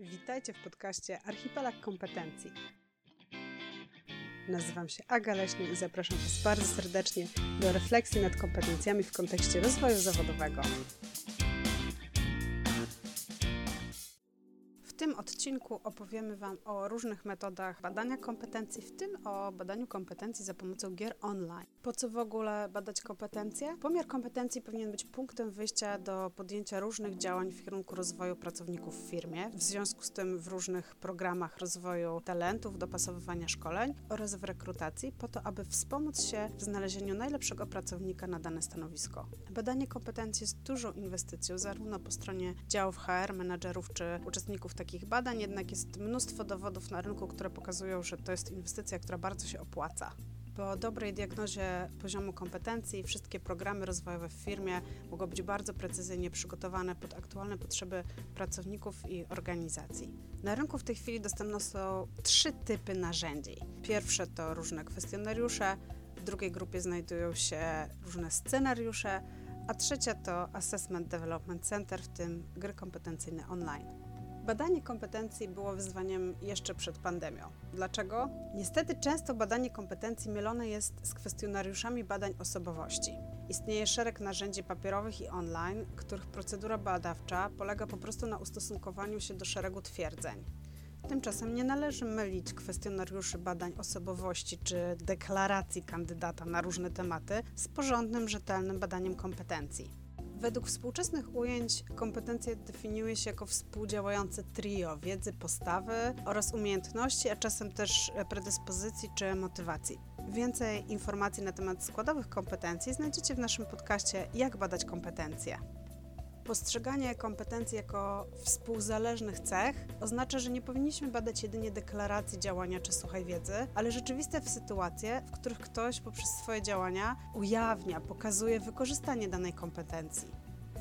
Witajcie w podcaście Archipelag Kompetencji. Nazywam się Aga Leśny i zapraszam Was bardzo serdecznie do refleksji nad kompetencjami w kontekście rozwoju zawodowego. Odcinku opowiemy Wam o różnych metodach badania kompetencji, w tym o badaniu kompetencji za pomocą gier online. Po co w ogóle badać kompetencje? Pomiar kompetencji powinien być punktem wyjścia do podjęcia różnych działań w kierunku rozwoju pracowników w firmie, w związku z tym w różnych programach rozwoju talentów, dopasowywania szkoleń oraz w rekrutacji, po to, aby wspomóc się w znalezieniu najlepszego pracownika na dane stanowisko. Badanie kompetencji jest dużą inwestycją, zarówno po stronie działów HR, menedżerów czy uczestników takich takich jednak jest mnóstwo dowodów na rynku, które pokazują, że to jest inwestycja, która bardzo się opłaca. Po dobrej diagnozie poziomu kompetencji wszystkie programy rozwojowe w firmie mogą być bardzo precyzyjnie przygotowane pod aktualne potrzeby pracowników i organizacji. Na rynku w tej chwili dostępne są trzy typy narzędzi. Pierwsze to różne kwestionariusze, w drugiej grupie znajdują się różne scenariusze, a trzecia to Assessment Development Center, w tym gry kompetencyjne online. Badanie kompetencji było wyzwaniem jeszcze przed pandemią. Dlaczego? Niestety często badanie kompetencji mylone jest z kwestionariuszami badań osobowości. Istnieje szereg narzędzi papierowych i online, których procedura badawcza polega po prostu na ustosunkowaniu się do szeregu twierdzeń. Tymczasem nie należy mylić kwestionariuszy badań osobowości czy deklaracji kandydata na różne tematy z porządnym, rzetelnym badaniem kompetencji. Według współczesnych ujęć kompetencje definiuje się jako współdziałające trio wiedzy, postawy oraz umiejętności, a czasem też predyspozycji czy motywacji. Więcej informacji na temat składowych kompetencji znajdziecie w naszym podcaście Jak badać kompetencje. Postrzeganie kompetencji jako współzależnych cech oznacza, że nie powinniśmy badać jedynie deklaracji działania czy suchej wiedzy, ale rzeczywiste sytuacje, w których ktoś poprzez swoje działania ujawnia, pokazuje wykorzystanie danej kompetencji.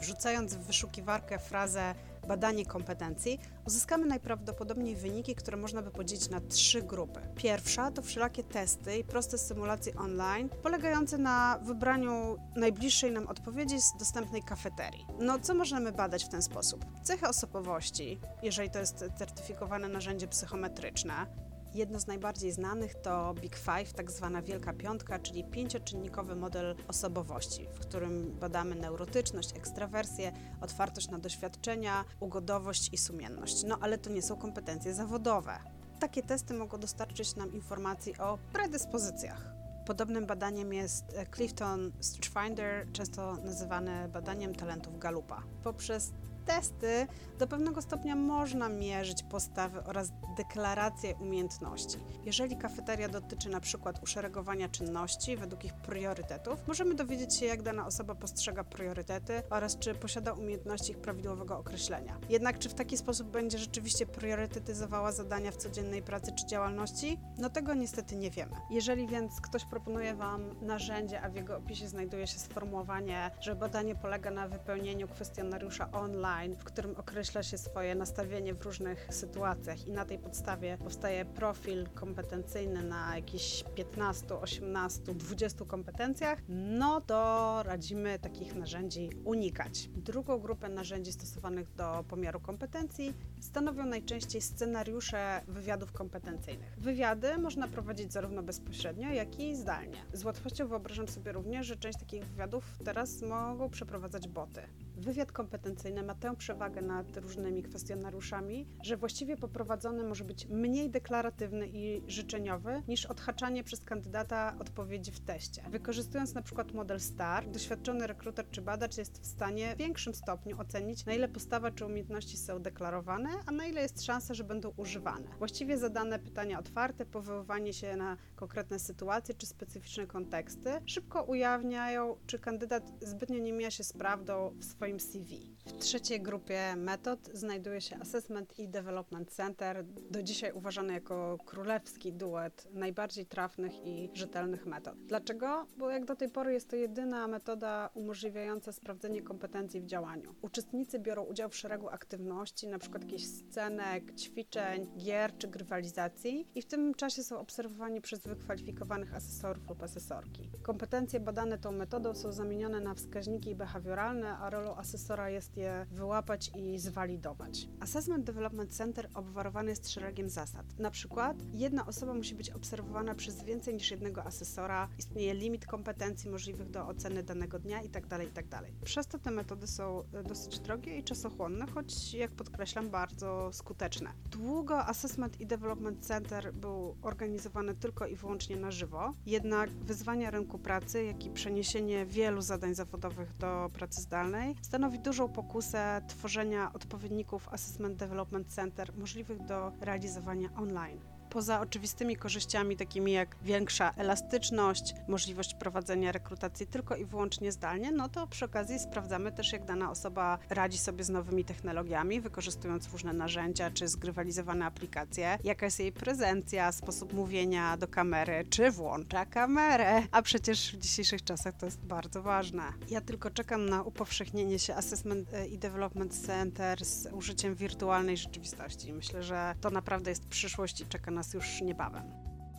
Wrzucając w wyszukiwarkę frazę badanie kompetencji, uzyskamy najprawdopodobniej wyniki, które można by podzielić na trzy grupy. Pierwsza to wszelakie testy i proste symulacje online, polegające na wybraniu najbliższej nam odpowiedzi z dostępnej kafeterii. No, co możemy badać w ten sposób? Cechy osobowości, jeżeli to jest certyfikowane narzędzie psychometryczne, Jedno z najbardziej znanych to Big Five, tak zwana Wielka Piątka, czyli pięcioczynnikowy model osobowości, w którym badamy neurotyczność, ekstrawersję, otwartość na doświadczenia, ugodowość i sumienność. No ale to nie są kompetencje zawodowe. Takie testy mogą dostarczyć nam informacji o predyspozycjach. Podobnym badaniem jest Clifton Finder, często nazywane badaniem talentów Galupa. Poprzez testy do pewnego stopnia można mierzyć postawy oraz deklaracje umiejętności. Jeżeli kafeteria dotyczy na przykład uszeregowania czynności według ich priorytetów, możemy dowiedzieć się, jak dana osoba postrzega priorytety oraz czy posiada umiejętności ich prawidłowego określenia. Jednak czy w taki sposób będzie rzeczywiście priorytetyzowała zadania w codziennej pracy czy działalności? No tego niestety nie wiemy. Jeżeli więc ktoś proponuje Wam narzędzie, a w jego opisie znajduje się sformułowanie, że badanie polega na wypełnieniu kwestionariusza online, online, w którym określa się swoje nastawienie w różnych sytuacjach i na tej podstawie powstaje profil kompetencyjny na jakichś 15, 18, 20 kompetencjach, no to radzimy takich narzędzi unikać. Drugą grupę narzędzi stosowanych do pomiaru kompetencji stanowią najczęściej scenariusze wywiadów kompetencyjnych. Wywiady można prowadzić zarówno bezpośrednio, jak i zdalnie. Z łatwością wyobrażam sobie również, że część takich wywiadów teraz mogą przeprowadzać boty. Wywiad kompetencyjny ma tę przewagę nad różnymi kwestionariuszami, że właściwie poprowadzony może być mniej deklaratywny i życzeniowy niż odhaczanie przez kandydata odpowiedzi w teście. Wykorzystując na przykład model STAR, doświadczony rekruter czy badacz jest w stanie w większym stopniu ocenić, na ile postawa czy umiejętności są deklarowane, a na ile jest szansa, że będą używane. Właściwie zadane pytania otwarte, powoływanie się na konkretne sytuacje czy specyficzne konteksty szybko ujawniają, czy kandydat zbytnio nie mija się z prawdą w swoim CV. W trzeciej grupie metod znajduje się Assessment i Development Center, do dzisiaj uważany jako królewski duet najbardziej trafnych i rzetelnych metod. Dlaczego? Bo jak do tej pory jest to jedyna metoda umożliwiająca sprawdzenie kompetencji w działaniu. Uczestnicy biorą udział w szeregu aktywności, np. jakichś scenek, ćwiczeń, gier czy grywalizacji i w tym czasie są obserwowani przez wykwalifikowanych asesorów lub asesorki. Kompetencje badane tą metodą są zamienione na wskaźniki behawioralne, a rolą asesora jest je wyłapać i zwalidować. Assessment Development Center obwarowany jest szeregiem zasad. Na przykład jedna osoba musi być obserwowana przez więcej niż jednego asesora, istnieje limit kompetencji możliwych do oceny danego dnia itd. Tak itd. Tak Przez to te metody są e, dosyć drogie i czasochłonne, choć jak podkreślam bardzo skuteczne. Długo Assessment i Development Center był organizowany tylko i wyłącznie na żywo, jednak wyzwania rynku pracy, jak i przeniesienie wielu zadań zawodowych do pracy zdalnej stanowi dużą pokusę tworzenia odpowiedników Assessment Development Center możliwych do realizowania online poza oczywistymi korzyściami, takimi jak większa elastyczność, możliwość prowadzenia rekrutacji tylko i wyłącznie zdalnie, no to przy okazji sprawdzamy też, jak dana osoba radzi sobie z nowymi technologiami, wykorzystując różne narzędzia czy zgrywalizowane aplikacje, jaka jest jej prezencja, sposób mówienia do kamery, czy włącza kamerę, a przecież w dzisiejszych czasach to jest bardzo ważne. Ja tylko czekam na upowszechnienie się Assessment i Development Center z użyciem wirtualnej rzeczywistości. Myślę, że to naprawdę jest przyszłość i czeka nas nas już niebawem.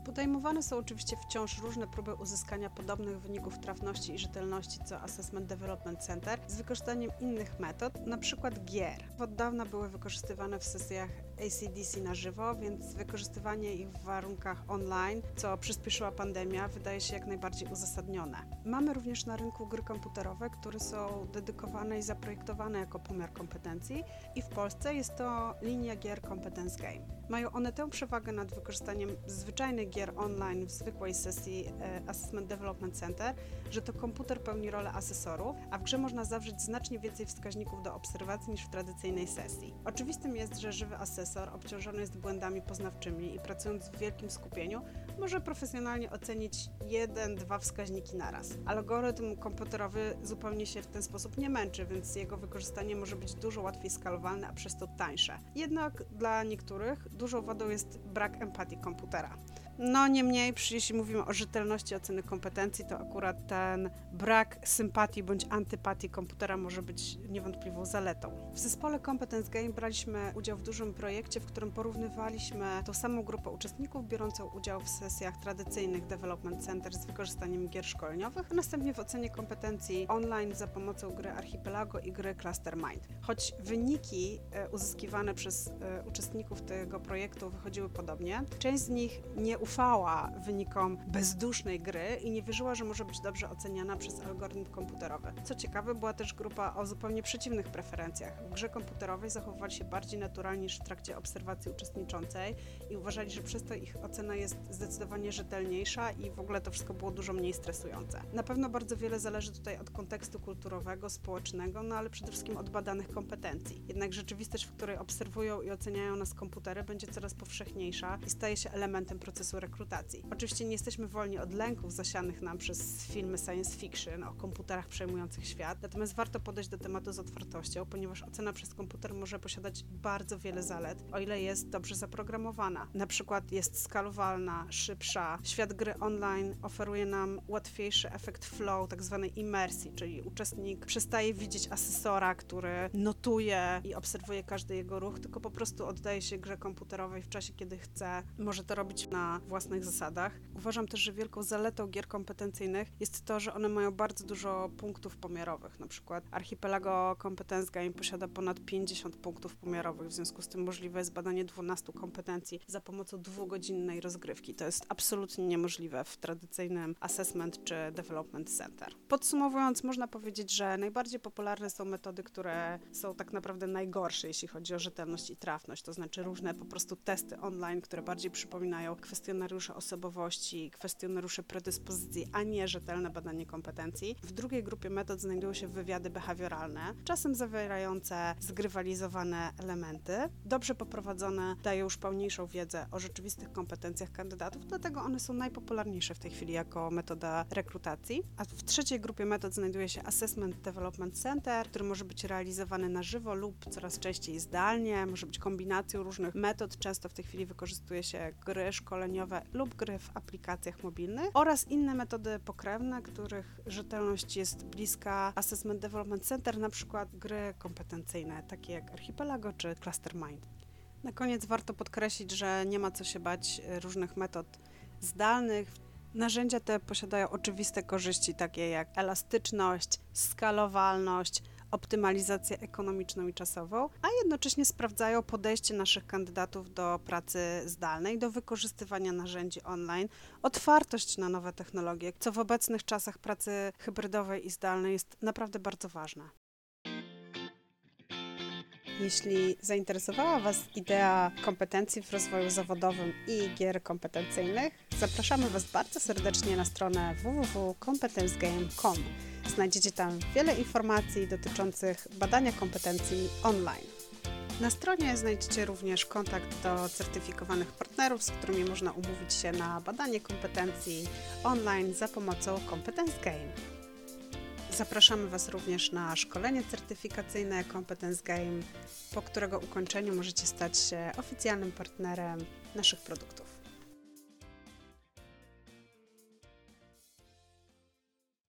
Podejmowane są oczywiście wciąż różne próby uzyskania podobnych wyników trafności i rzetelności co Assessment Development Center z wykorzystaniem innych metod, np. gier. Od dawna były wykorzystywane w sesjach ACDC na żywo, więc wykorzystywanie ich w warunkach online, co przyspieszyła pandemia, wydaje się jak najbardziej uzasadnione. Mamy również na rynku gry komputerowe, które są dedykowane i zaprojektowane jako pomiar kompetencji i w Polsce jest to linia gier Competence Game. Mają one tę przewagę nad wykorzystaniem zwyczajnych gier online w zwykłej sesji e, Assessment Development Center, że to komputer pełni rolę asesorów, a w grze można zawrzeć znacznie więcej wskaźników do obserwacji niż w tradycyjnej sesji. Oczywistym jest, że żywy asesor obciążony jest błędami poznawczymi i pracując w wielkim skupieniu, może profesjonalnie ocenić jeden, dwa wskaźniki naraz. Algorytm komputerowy zupełnie się w ten sposób nie męczy, więc jego wykorzystanie może być dużo łatwiej skalowalne, a przez to tańsze. Jednak dla niektórych dużą wadą jest brak empatii komputera. No niemniej, jeśli mówimy o rzetelności oceny kompetencji, to akurat ten brak sympatii bądź antypatii komputera może być niewątpliwą zaletą. W zespole Competence Game braliśmy udział w dużym projekcie, w którym porównywaliśmy tą samą grupę uczestników biorącą udział w sesjach tradycyjnych Development Center z wykorzystaniem gier szkoleniowych, a następnie w ocenie kompetencji online za pomocą gry Archipelago i gry Cluster Mind. Choć wyniki e, uzyskiwane przez e, uczestników tego projektu wychodziły podobnie, część z nich nie ufała wynikom bezdusznej gry i nie wierzyła, że może być dobrze oceniana przez algorytm komputerowy. Co ciekawe, była też grupa o zupełnie przeciwnych preferencjach. W grze komputerowej zachowywali się bardziej naturalnie niż w trakcie obserwacji uczestniczącej i uważali, że przez to ich ocena jest zdecydowanie rzetelniejsza i w ogóle to wszystko było dużo mniej stresujące. Na pewno bardzo wiele zależy tutaj od kontekstu kulturowego, społecznego, no ale przede wszystkim od badanych kompetencji. Jednak rzeczywistość, w której obserwują i oceniają nas komputery, będzie coraz powszechniejsza i staje się elementem procesu rekrutacji. Oczywiście nie jesteśmy wolni od lęków zasianych nam przez filmy science fiction o komputerach przejmujących świat, natomiast warto podejść do tematu z otwartością, ponieważ ocena przez komputer może posiadać bardzo wiele zalet, o ile jest dobrze zaprogramowana. Na przykład jest skalowalna, szybsza. Świat gry online oferuje nam łatwiejszy efekt flow, tak zwanej imersji, czyli uczestnik przestaje widzieć asesora, który notuje i obserwuje każdy jego ruch, tylko po prostu oddaje się grze komputerowej w czasie, kiedy chce. Może to robić na własnych zasadach. Uważam też, że wielką zaletą gier kompetencyjnych jest to, że one mają bardzo dużo punktów pomiarowych. Na przykład Archipelago Competence Game posiada ponad 50 punktów pomiarowych, w związku z tym możliwe jest badanie 12 kompetencji za pomocą dwugodzinnej rozgrywki. To jest absolutnie niemożliwe w tradycyjnym assessment czy development center. Podsumowując, można powiedzieć, że najbardziej popularne są metody, które są tak naprawdę najgorsze, jeśli chodzi o rzetelność i trafność, to znaczy różne po prostu testy online, które bardziej przypominają kwestionariusze osobowości, kwestionariusze predyspozycji, a nie rzetelne badanie kompetencji. W drugiej grupie metod znajdują się wywiady behawioralne, czasem zawierające zgrywalizowane elementy. Dobrze poprowadzone dają już pełniejszą wiedzę o rzeczywistych kompetencjach kandydatów, dlatego one są najpopularniejsze w tej chwili jako metoda rekrutacji. A w trzeciej grupie metod znajduje się Assessment Development Center, który może być realizowany na żywo lub coraz częściej zdalnie, może być kombinacją różnych metod. Często w tej chwili wykorzystuje się gry szkoleniowe lub gry w aplikacjach mobilnych oraz inne metody pokrewne, których rzetelność jest bliska Assessment Development Center, na przykład gry kompetencyjne, takie jak Archipelago czy Clustermind. Na koniec warto podkreślić, że nie ma co się bać różnych metod zdalnych. Narzędzia te posiadają oczywiste korzyści, takie jak elastyczność, skalowalność optymalizację ekonomiczną i czasową, a jednocześnie sprawdzają podejście naszych kandydatów do pracy zdalnej, do wykorzystywania narzędzi online, otwartość na nowe technologie, co w obecnych czasach pracy hybrydowej i zdalnej jest naprawdę bardzo ważne. Jeśli zainteresowała Was idea kompetencji w rozwoju zawodowym i gier kompetencyjnych, zapraszamy Was bardzo serdecznie na stronę www.competencegame.com. Znajdziecie tam wiele informacji dotyczących badania kompetencji online. Na stronie znajdziecie również kontakt do certyfikowanych partnerów, z którymi można umówić się na badanie kompetencji online za pomocą Competence Game. Zapraszamy Was również na szkolenie certyfikacyjne Competence Game, po którego ukończeniu możecie stać się oficjalnym partnerem naszych produktów.